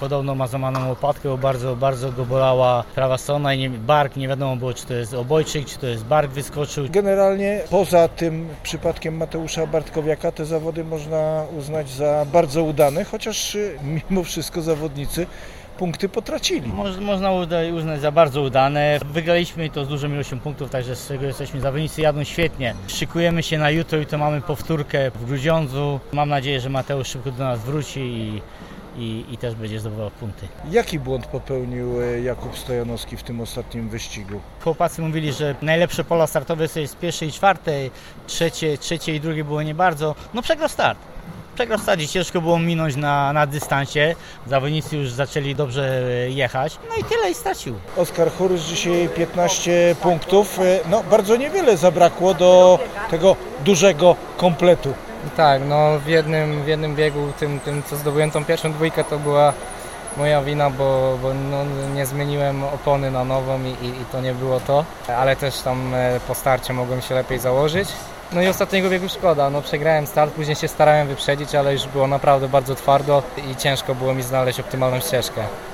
Podobno ma złamaną łopatkę, bo bardzo, bardzo go bolała prawa strona i nie, bark, nie wiadomo było czy to jest obojczyk, czy to jest bark wyskoczył. Generalnie poza tym przypadkiem Mateusza Bartkowiaka te zawody można uznać za bardzo udane, chociaż y, mimo wszystko zawodnicy punkty potracili. Moż, można uznać za bardzo udane. Wygraliśmy to z dużą ilością punktów, także z tego jesteśmy zawodnicy jadą świetnie. Szykujemy się na jutro i to mamy powtórkę w Grudziądzu. Mam nadzieję, że Mateusz szybko do nas wróci i, i, i też będzie zdobywał punkty. Jaki błąd popełnił y, Jakub Stojanowski w tym ostatnim wyścigu? Chłopacy mówili, że najlepsze pola startowe to jest pierwsze i czwarte, trzecie, trzecie i drugie było nie bardzo. No przegrał start. Przegrał start i ciężko było minąć na, na dystansie. Zawodnicy już zaczęli dobrze e, jechać. No i tyle i stracił. Oskar Chorus dzisiaj 15 punktów. Y, No bardzo niewiele zabrakło do tego dużego kompletu. Tak, no w jednym, w jednym biegu, tym, tym co zdobyłem tą pierwszą dwójkę, to była moja wina, bo, bo no, nie zmieniłem opony na nową i, i, i to nie było to, ale też tam e, po starcie mogłem się lepiej założyć. No i ostatniego biegu szkoda, no przegrałem start, później się starałem wyprzedzić, ale już było naprawdę bardzo twardo i ciężko było mi znaleźć optymalną ścieżkę.